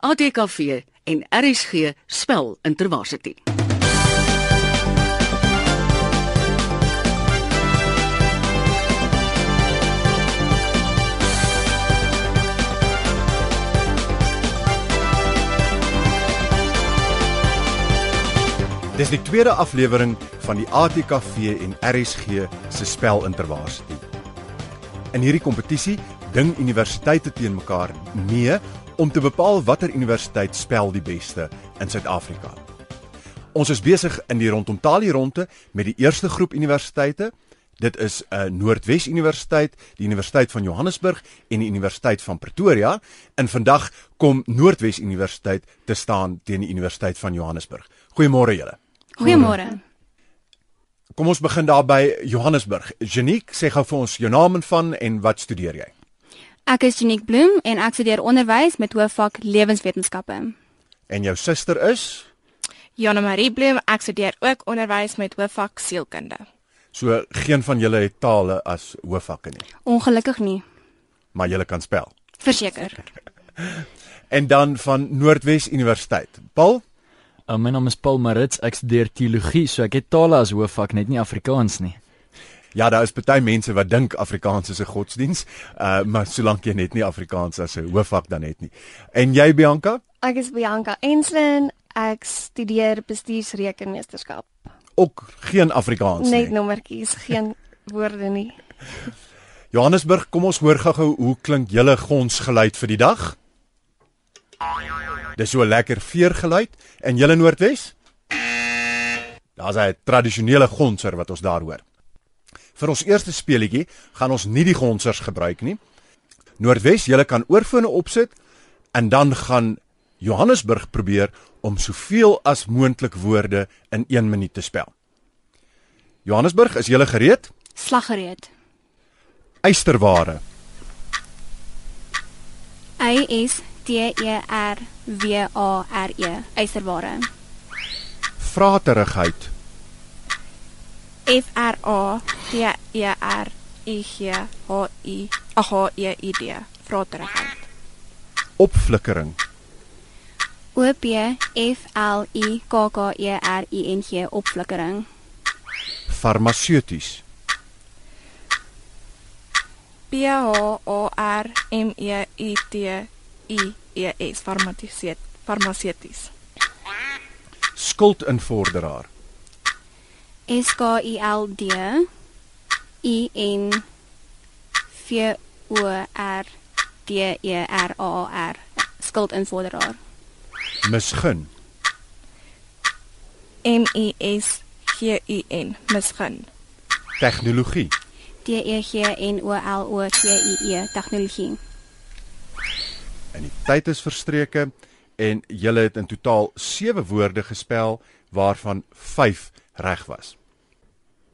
ATKV en RSG spel Intervarsity. Dis die tweede aflewering van die ATKV en RSG se spel Intervarsity. In hierdie kompetisie ding universiteite teen mekaar mee om te bepaal watter universiteit spel die beste in Suid-Afrika. Ons is besig in die rondom Talie ronde met die eerste groep universiteite. Dit is 'n uh, Noordwes Universiteit, die Universiteit van Johannesburg en die Universiteit van Pretoria. En vandag kom Noordwes Universiteit te staan teen die Universiteit van Johannesburg. Goeiemôre julle. Goeiemôre. Kom ons begin daar by Johannesburg. Janiek, sê gou vir ons jou naam en van en wat studeer jy? Ek is Unique Bloem en ek studeer onderwys met hoofvak lewenswetenskappe. En jou suster is? Jana Marie Bloem, ek studeer ook onderwys met hoofvak sielkunde. So geen van julle het tale as hoofvakke nie, Ongelukkig nie. maar julle kan spel. Verseker. En dan van Noordwes Universiteit. Paul, Uh, my naam is Paul Marits. Ek studeer teologie, so ek het tale as hoofvak, net nie Afrikaans nie. Ja, daar is baie mense wat dink Afrikaans is 'n godsdiens, uh, maar solank jy net nie Afrikaans as 'n hoofvak dan het nie. En jy Bianca? Ek is Bianca Enslin. Ek studeer bestuursrekenmeesterskap. Ook geen Afrikaans Net nie. nommertjies, geen woorde nie. Johannesburg, kom ons hoor gou-gou hoe klink julle gonsgeluid vir die dag? Dis so 'n lekker veergeluid en julle Noordwes? Daar's 'n tradisionele gonser wat ons daar hoor. Vir ons eerste speletjie gaan ons nie die gonsers gebruik nie. Noordwes, julle kan oorfone opsit en dan gaan Johannesburg probeer om soveel as moontlik woorde in 1 minuut te spel. Johannesburg, is julle gereed? Slaggereed. Eysterware, Y S T E R W A R E. Eysterware. vraterigheid, F R A T E R I G H I H E I D. Vraterigheid. opflikkering, O P F L I K K E R I N G opflikkering. farmaseuties, P H A R M E I T I E S. Farmaseut. Farmaseuties. skuldinvorderaar, S K I L D I N V O R D E R A R. Skuldinvorderaar. misgun, M I S G U N. Misgun. tegnologie, T E G N O L O T I E tegnologie. en die tyd is verstreke en julle het in totaal 7 woorde gespel waarvan 5 reg was.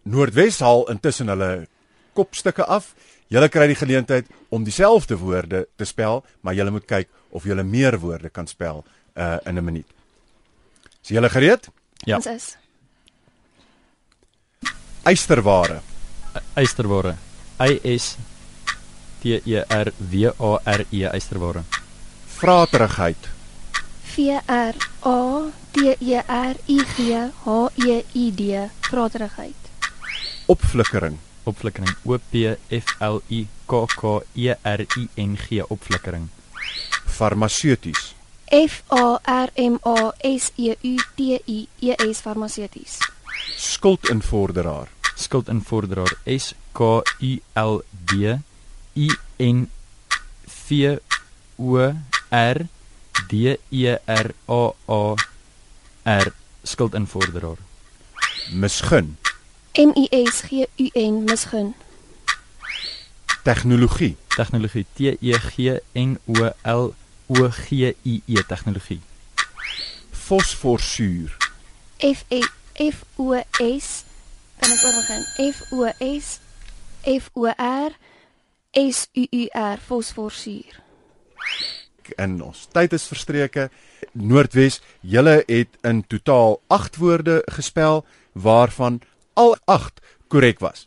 Noordwes haal intussen hulle kopstukke af. Julle kry die geleentheid om dieselfde woorde te spel, maar julle moet kyk of julle meer woorde kan spel uh in 'n minuut. Is julle gereed? Ja. Ons is Eysterware, Eysterware. Y S T E R W A R E Eysterware. vraterigheid, V R A T E R I G H E I D. Vraterigheid. Opflikkering, Opflikkering. O P F L I K K E R I N G opflikkering. farmaseuties, F A R M A S E U T I E S farmaseuties. skuldinvorderaar, Skuldinvorderaar. S K U L D I N V O R D E R A A R skuldinvorderaar. misgun, M I S G U N misgun. tegnologie, Tegnologie T E G N O L O G I E tegnologie. fosforsuur, F E F O S kan ek oorbegin? F O S F O R S U U R fosforsuur. in ons tyd is verstreke. Noordwes, julle het in totaal 8 woorde gespel waarvan al 8 korrek was.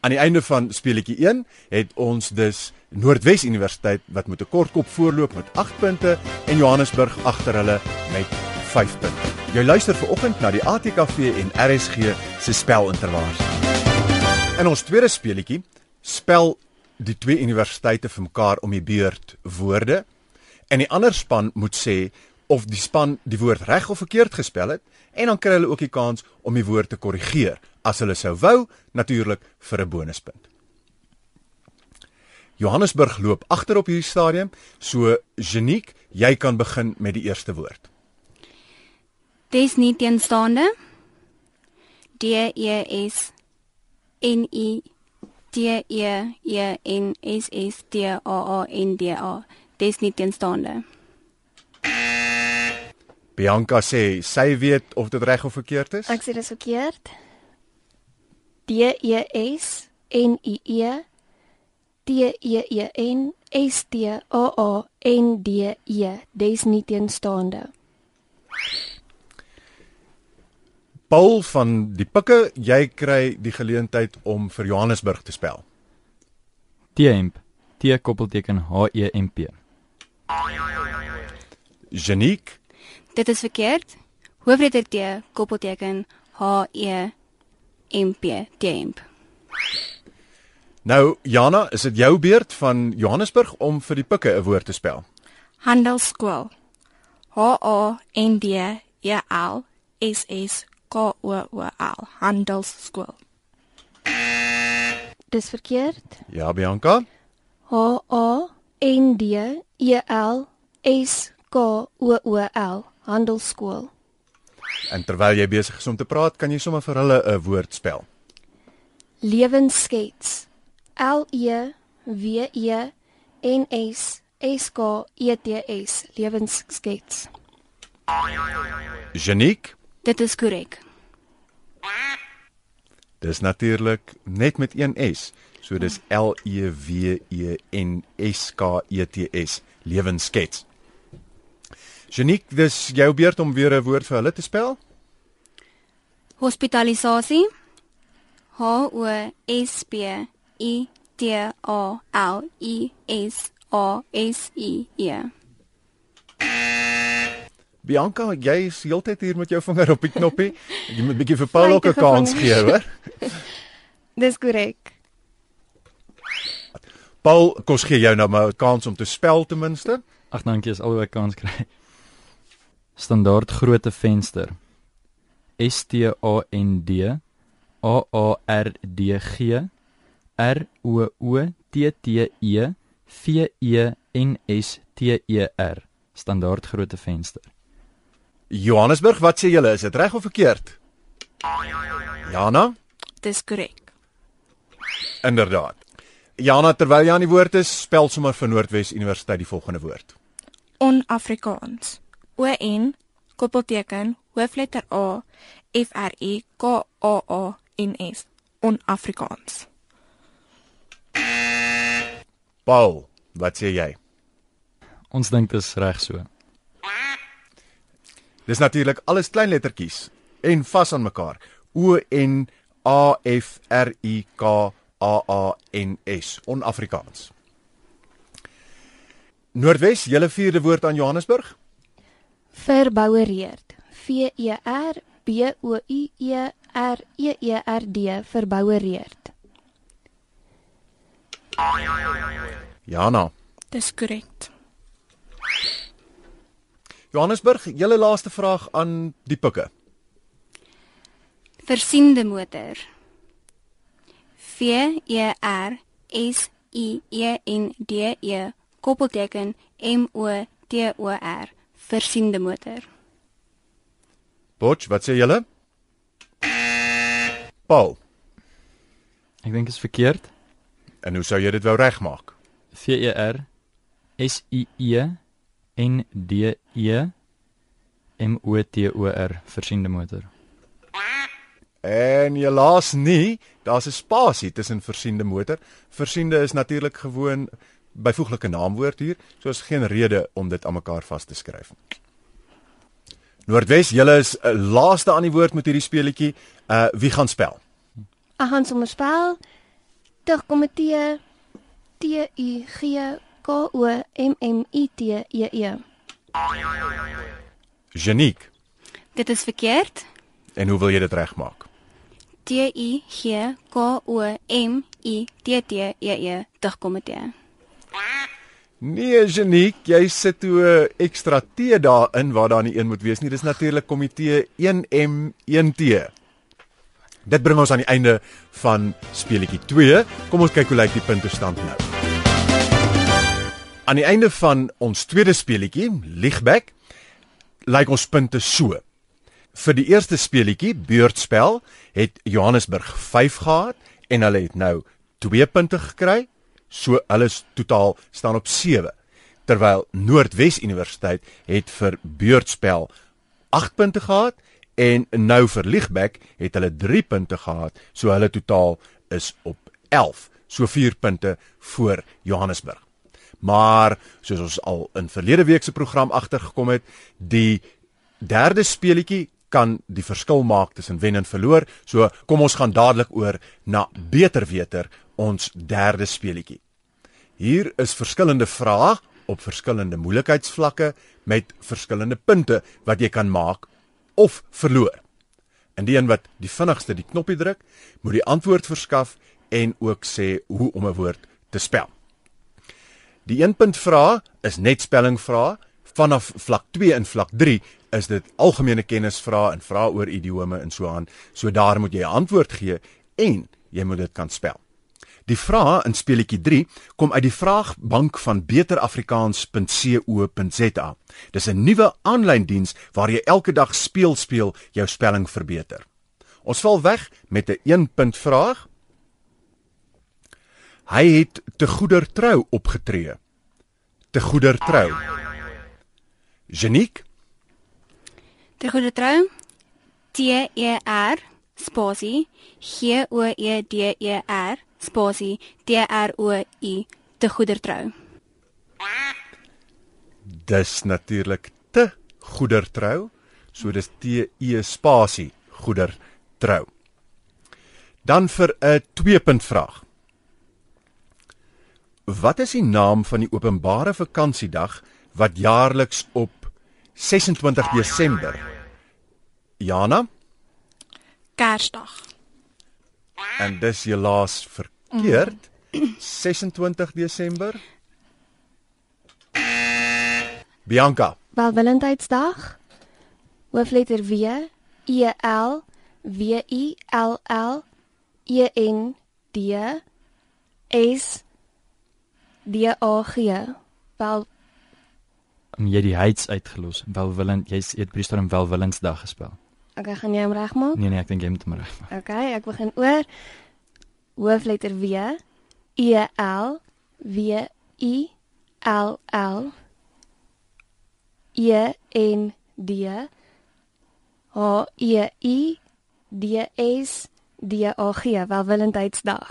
Aan die einde van speletjie 1 het ons dus Noordwes Universiteit wat met 'n kort kop voorloop met 8 punte en Johannesburg agter hulle met 5 punte. Jy luister vanoggend na die ATKV en RSG se spelinterwaars. In ons tweede speletjie spel die twee universiteite vir mekaar om die beurt woorde en die ander span moet sê of die span die woord reg of verkeerd gespel het en dan kry hulle ook die kans om die woord te korrigeer as hulle sou wou natuurlik vir 'n bonuspunt. Johannesburg loop agter op hierdie stadium, so Geniek, jy kan begin met die eerste woord. Dis nie teenstaande. D E S N I D E E N S S T A A N D A. Dis nie teenstaande. Bianca sê sy weet of dit reg of verkeerd is. Ek sê dis verkeerd. D E S N I E T E E N S T A A N D E. Dis nie teenstaande. Paul van die Pikke, jy kry die geleentheid om vir Johannesburg te spel. T-hemp. T koppelteken H E M P. Geniek, Dit is verkeerd. Hoofletter T koppelteken H E M P temp. nou Jana, is dit jou beurt van Johannesburg om vir die Pikke 'n woord te spel? Handelsskool. H A N D E L S S K O O L. Handelsskool. Dis verkeerd. Ja, Bianca. H A N D E L S K O O L. Handelsskool. En terwyl jy besig is om te praat, kan jy sommer vir hulle 'n woord spel. Lewensskets. L E W E N S S K E T S. Lewensskets. Geniek, Dit is korrek. dis natuurlik net met een S. So dis L E W E N S K E T S, lewensskets. Geniek, dis jou beurt om weer 'n woord vir hulle te spel. Hospitalisasie. H O S P I T A L I S A S I E. Bianca, jy is heeltyd hier met jou vinger op die knoppie. Jy moet 'n bietjie vir Paul ook 'n kans gee, hoor. Dis korrek. Paul, kos gee jou nou maar 'n kans om te spel ten minste. Ag dankie as albei kans kry. Standaard grootte venster. S T A N D A A R D G R O O T T E V E N S T E R. Standaard grootte venster. Johannesburg, wat sê julle? Is dit reg of verkeerd? Jana? Dis korrek. Inderdaad. Jana, terwyl jy aan die woord is, spel sommer vir Noordwes Universiteit die volgende woord. On-Afrikaans. O N koppelteken hoofletter A F R I K A A N S. On-Afrikaans. Paul, wat sê jy? Ons dink dit is reg so. Dis natuurlik alles klein lettertjies en vas aan mekaar. O N A F R I K A A N S, on-Afrikaans. Noordwes, julle vierde woord aan Johannesburg? Verbouereerd. V E R B O U E R E E R D. Verbouereerd. Jana. Dis korrek. Johannesburg, julle laaste vraag aan die pikke. Versiende motor. V E R S I E N D E koppelteken M O T O R. Versiende motor. Potch, wat sê julle? Paul, Ek dink dit is verkeerd. en hoe sou jy dit wou regmaak? V E R S I E N D E M O T O R versiende motor. En helaas nie, daar's 'n spasie tussen versiende motor. Versiende is natuurlik gewoon byvoeglike naamwoord hier, so is geen rede om dit aan mekaar vas te skryf. Noordwes, julle is uh, laaste aan die woord met hierdie speletjie. Uh wie gaan spel? Ek gaan sommer spel Tugkomitee T U G K O M M I T E E. Janiek, Dit is verkeerd. en hoe wil jy dit regmaak? T I G K O M I T T E E tugkomitee. Nee, Janiek, jy sit toe 'n ekstra T daarin waar daar nie een moet wees nie. Dis natuurlik komitee 1M1T. Dit bring ons aan die einde van speletjie 2. Kom ons kyk hoe lyk die puntestand nou. Aan die einde van ons tweede speletjie, Liegback, lyk ons punte so. Vir die eerste speletjie, beurtspel, het Johannesburg 5 gehad en hulle het nou 2 punte gekry. So hulle is totaal staan op 7. Terwyl Noordwes Universiteit het vir beurtspel 8 punte gehad en nou vir Liegback het hulle 3 punte gehad. So hulle totaal is op 11. So 4 punte voor Johannesburg. Maar soos ons al in verlede week se program agtergekom het, die derde speletjie kan die verskil maak tussen wen en verloor. So kom ons gaan dadelik oor na beter weter ons derde speletjie. Hier is verskillende vrae op verskillende moeilikheidsvlakke met verskillende punte wat jy kan maak of verloor. En die een wat die vinnigste die knoppie druk, moet die antwoord verskaf en ook sê hoe om 'n woord te spel. Die 1 punt vrae is net spelling vrae. Vanaf vlak 2 en vlak 3 is dit algemene kennis vrae en vrae oor idiome en so aan. So daar moet jy antwoord gee en jy moet dit kan spel. Die vrae in speletjie 3 kom uit die vraagbank van beterafrikaans.co.za. Dis 'n nuwe aanlyn diens waar jy elke dag speel speel jou spelling verbeter. Ons val weg met 'n 1 punt vraag. Hy het te goeder trou opgetree. Te goeder trou. Janiek, Te goeie trou. T E R spasie G O E D E R spasie T R O I te goeie trou. dis natuurlik te goeder trou. So dis T E spasie goeder trou. Dan vir 'n 2 punt vraag. Wat is die naam van die openbare vakansiedag wat jaarliks op 26 Desember? Jana, Kersdag. En dis helaas verkeerd. 26 Desember. Bianca, Welwillendheidsdag. Hoofletter W E L W I L L E N D S D A G. Wel Om jy die heids uitgelos. Welwillend, jy's jy het by die stadium welwillensdag gespel. Ek gaan jy hom regmaak. Nee nee, ek dink jy moet hom reg maak. Okay, ek begin oor hoofletter W E L W I L L E N D H E I D S D A G Welwillendheidsdag.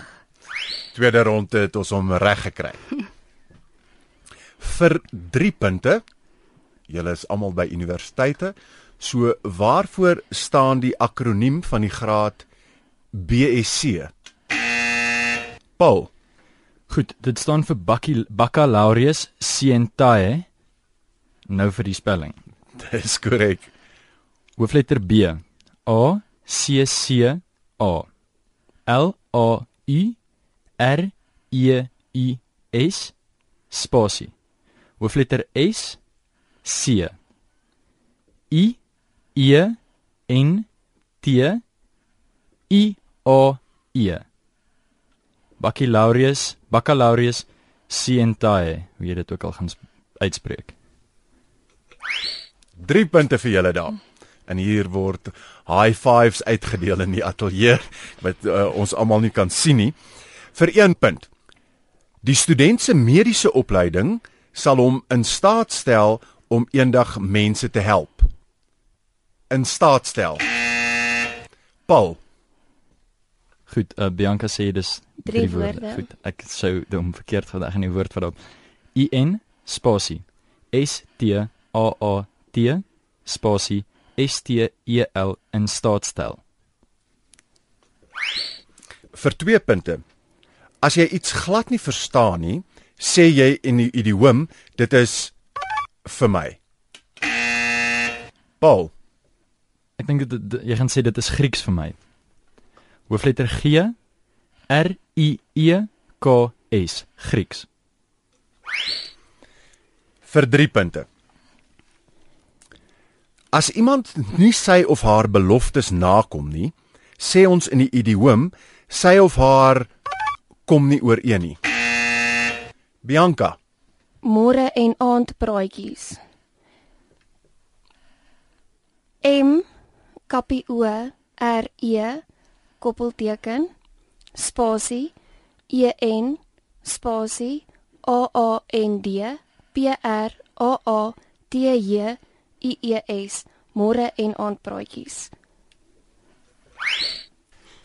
tweede ronde het ons hom reg gekry. Vir 3 punte. Julle is almal by universiteite. So waarvoor staan die akroniem van die graad BSc? Paul, Goed, dit staan vir Bakkie Baccalaureus Scientiae. Nou vir die spelling. dis korrek. Hoofletter B. A C C A. L A U R E I S spasie. Hoofletter S C. I E N T I A E. Baccalaureus, Baccalaureus Scientiae, hoe jy dit ook al gaan sp- uitspreek. 3 punte vir julle daar. En hier word high fives uitgedeel in die ateljee wat uh, ons almal nie kan sien nie. Vir 1 punt. Die student se mediese opleiding sal hom in staat stel om eendag mense te help. In staat stel. Paul, Goed, uh, Bianca sê dis Drie woorde. Goed, ek sou hom verkeerd ek gaan die woord wat op I N spasie S T A A T spasie S T E L in staat stel. vir 2 punte. As jy iets glad nie verstaan nie, sê jy in die idioom dit is vir my. Paul, Ek dink dit, jy gaan sê dit is Grieks vir my. Hoofletter G R I E K S Grieks. vir 3 punte. As iemand nie sy of haar beloftes nakom nie, sê ons in die idioom sy of haar kom nie ooreen nie. Bianca, Môre en aand praatjies. M kappie O R E koppelteken spasie E N spasie A A N D P R A A T J I E S môre en aand praatjies.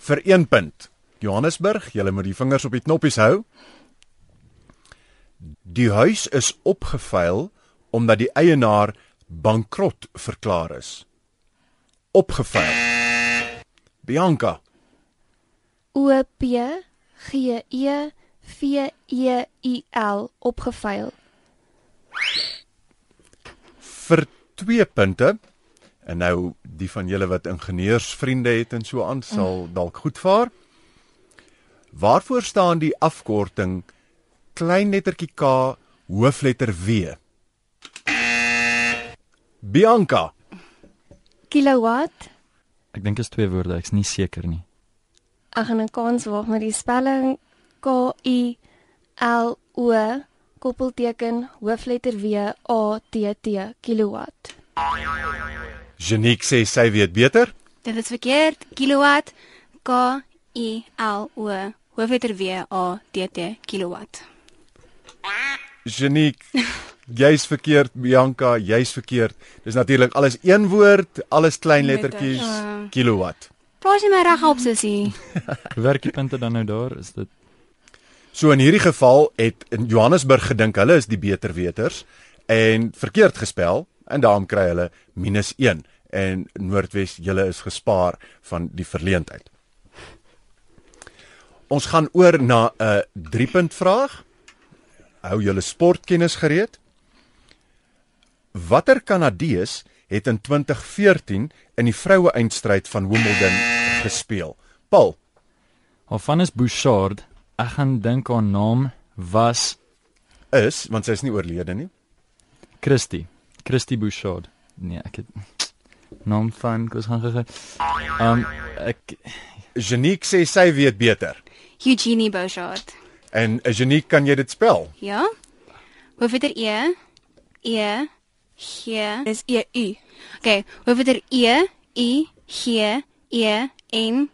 vir 1 punt. Johannesburg, jy moet die vingers op die knoppies hou. Die huis is opgeveil omdat die eienaar bankrot verklaar is. Opgeveil. Bianca, O P G E V E I L opgeveil. vir 2 punte. En nou die van julle wat ingenieursvriende het en so aan sal dalk goed vaar. Waarvoor staan die afkorting klein lettertjie K hoofletter W? Bianca, Kilowatt. Ek dink is twee woorde, ek's nie seker nie. Ek gaan 'n kans waag met die spelling K I L O koppelteken hoofletter W A T T kilowatt. Janiek sê sy weet beter. Dit is verkeerd. Kilowatt K I L O hoofletter W A T T kilowatt. Janiek, jy's verkeerd, Bianca, jy's verkeerd. Dis natuurlik alles een woord, alles klein lettertjies, Ja. kilowatt. Plaas jy my reg op sussie? Werk die punte dan nou daar? Is dit So in hierdie geval het in Johannesburg gedink hulle is die beter weters en verkeerd gespel en daarom kry hulle minus 1 en Noordwes julle is gespaar van die verleentheid. Ons gaan oor na 'n 3 punt vraag. Hou julle sportkennis gereed? Watter Kanadees het in 2014 in die vroue eindstryd van Wimbledon gespeel? Paul, is Bouchard. Ek gaan dink haar naam was is want sy is nie oorlede nie. Christy. Christy Bouchard. Nee, ek het naam van kos gaan gege. Um ek Janiek sê sy weet beter. Eugenie Bouchard. En Janiek, kan jy dit spel? Ja? Hoofletter E E G Dis E U. Okay, hoofletter E I G E N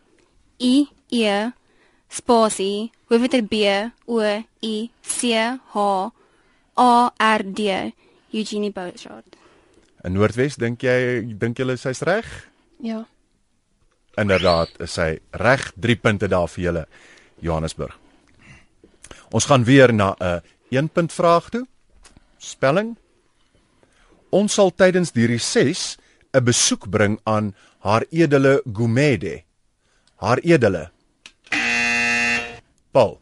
I E spasie hoofletter B O I C H A R D Eugenie Bouchard. In Noordwes dink jy dink julle sy's reg? Ja. Inderdaad, is sy reg 3 punte daar vir julle Johannesburg. Ons gaan weer na 'n 1 punt vraag toe. Spelling. Ons sal tydens die reses 'n besoek bring aan haar edele Gumede. Haar edele. Paul.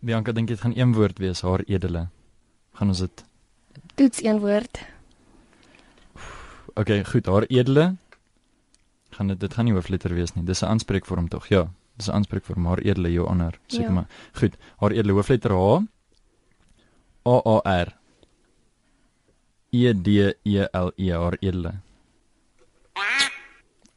Bianca dink dit gaan een woord wees, haar edele. Gaan ons dit Toets een woord. Okay, goed, haar edele. Gaan dit dit gaan nie hoofletter wees nie. Dis 'n aanspreekvorm tog? Ja, dis 'n aanspreekvorm. Haar edele, jou honor. Seker Ja. maar. Goed, haar edele hoofletter H. A A R. E D E L E haar edele.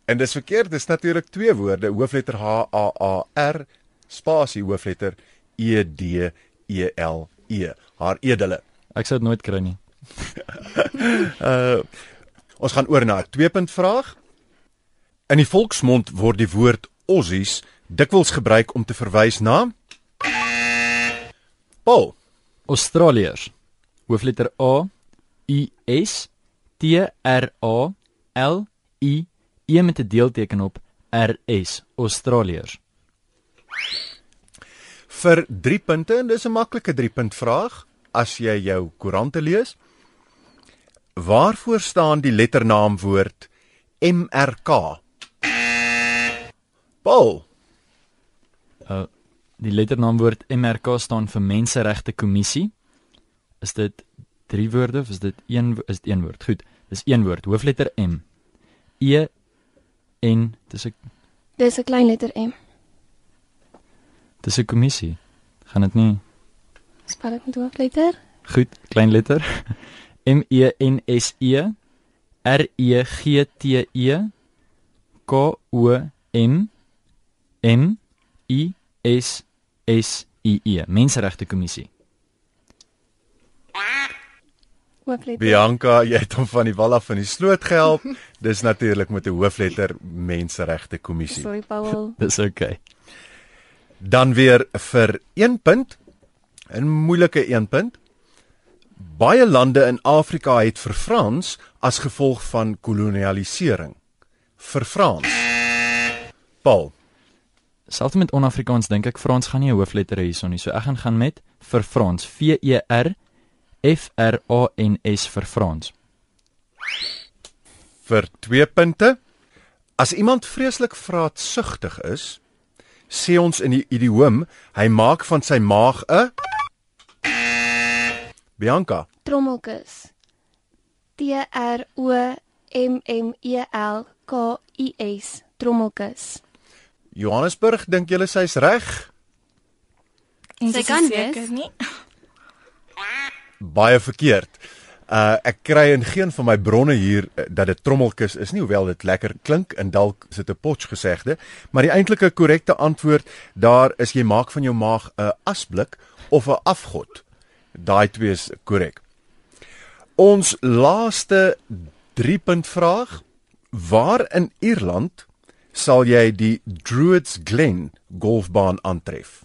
En dis verkeerd, dis natuurlik twee woorde, hoofletter H A A R spasie hoofletter E D E L E. Haar edele. Ek sou dit nooit kry nie. Uh ons gaan oor na 'n twee punt vraag. In die volksmond word die woord Aussies dikwels gebruik om te verwys na Paul. Australiërs. Hoofletter A U S T R A L I E met 'n deelteken op R S. Australiërs. Vir 3 punte en dis 'n maklike 3 punt vraag as jy jou koerante lees. Waarvoor staan die letternaamwoord MRK? Paul, Uh die letternaamwoord MRK staan vir Menseregte Kommissie. Is dit drie woorde of is dit een is dit een woord? Goed, dis een woord, hoofletter M. E en dis 'n Dis 'n klein letter M. dis 'n kommissie. Gaan dit nie Spel dit met hoofletter? goed, klein letter. M E N S E R E G T E K O M M I S S I E. Menseregte Kommissie. Hoofletter. Bianca, jy het hom van die wal af in die sloot gehelp. Dis natuurlik met 'n hoofletter Menseregte Kommissie. Sorry Paul. Dis okay. Dan weer vir 1 punt. 'n Moeilike 1 punt. Baie lande in Afrika het vir Frans as gevolg van kolonialisering. Vir Frans. Paul, Selfs met on-Afrikaans dink ek Frans gaan nie 'n hoofletter hê hierson nie. So ek gaan gaan met vir Frans. V E R F R A N S vir Frans. vir 2 punte. As iemand vreeslik vraatsugtig is, sê ons in die idioom, hy maak van sy maag 'n Bianca, Trommelkus. T R O M M E L K U S. Trommelkus. Johannesburg, dink julle sy's reg? Sy dis kan seker nie. Baie verkeerd. Uh ek kry in geen van my bronne hier uh, dat dit trommelkus is nie, hoewel dit lekker klink en dalk is dit 'n potch gesegde, maar die eintlike korrekte antwoord daar is jy maak van jou maag 'n asblik of 'n afgod. Daai twee is korrek. Ons laaste 3 punt vraag: Waar in Ierland sal jy die Druids Glen golfbaan aantref?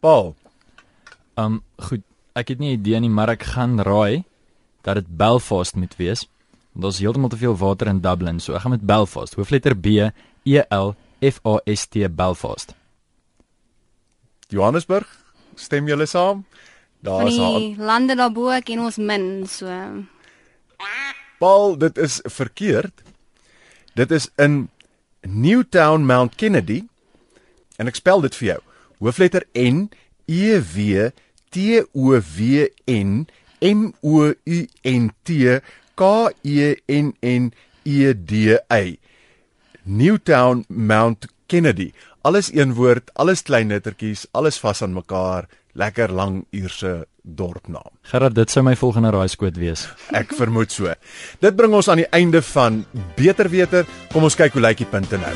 Paul, Um goed, ek het nie idee nie, maar ek gaan raai dat dit Belfast moet wees. Want daar's heeltemal te veel water in Dublin, so ek gaan met Belfast. Hoofletter B E L F A S T Belfast. Johannesburg, stem julle saam? Van Daar's haar. die lande daarbo ken ons min, so Paul, dit is verkeerd. Dit is in Newtown Mount Kennedy en ek spel dit vir jou. Hoofletter N E W T O W N M O U N T K E N N E D Y. Newtown Mount Kennedy. Alles een woord, alles klein lettertjies, alles vas aan mekaar. Lekker lang uurse dorpnaam. Gerard, dit sou my volgende raaiskoot wees. Ek vermoed so. Dit bring ons aan die einde van beter weter. Kom ons kyk hoe lyk die punte nou.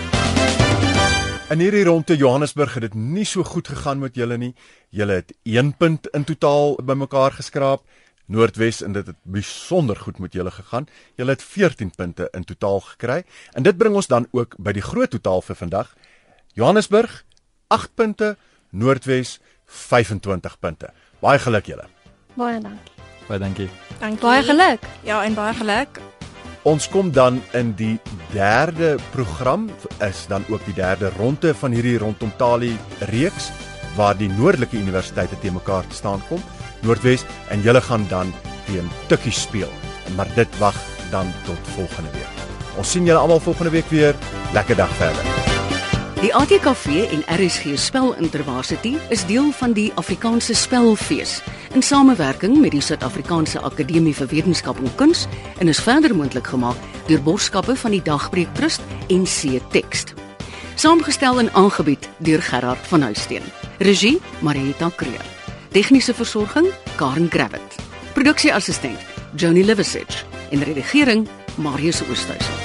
In hierdie ronde Johannesburg het dit nie so goed gegaan met julle nie. Julle het 1 punt in totaal bymekaar geskraap. Noordwes en dit het besonder goed met julle gegaan. Julle het 14 punte in totaal gekry. En dit bring ons dan ook by die groot totaal vir vandag. Johannesburg 8 punte, Noordwes 25 punte. Baie geluk julle. Baie dankie. Baie dankie. Dankie. baie geluk. Ja, en baie geluk. Ons kom dan in die derde program is dan ook die derde ronde van hierdie rondom Tali reeks waar die noordelike universiteite te mekaar te staan kom, Noordwes en julle gaan dan teen Tikkie speel. Maar dit wag dan tot volgende week. Ons sien julle almal volgende week weer. Lekker dag verder. Die ATKV en RSG Spelintervarsity is deel van die Afrikaanse Spelfees in samewerking met die Suid-Afrikaanse Akademie vir Wetenskap en Kuns en is verder moontlik gemaak deur borgskappe van die Dagbreek Trust en C Tekst. Saamgestel en aangebied deur Gerard van Huisteen. Regie Marieta Kreer. Tegniese versorging Karen Gravett. Produksieassistent Joni Liversidge en redigering Marius Oosthuizen.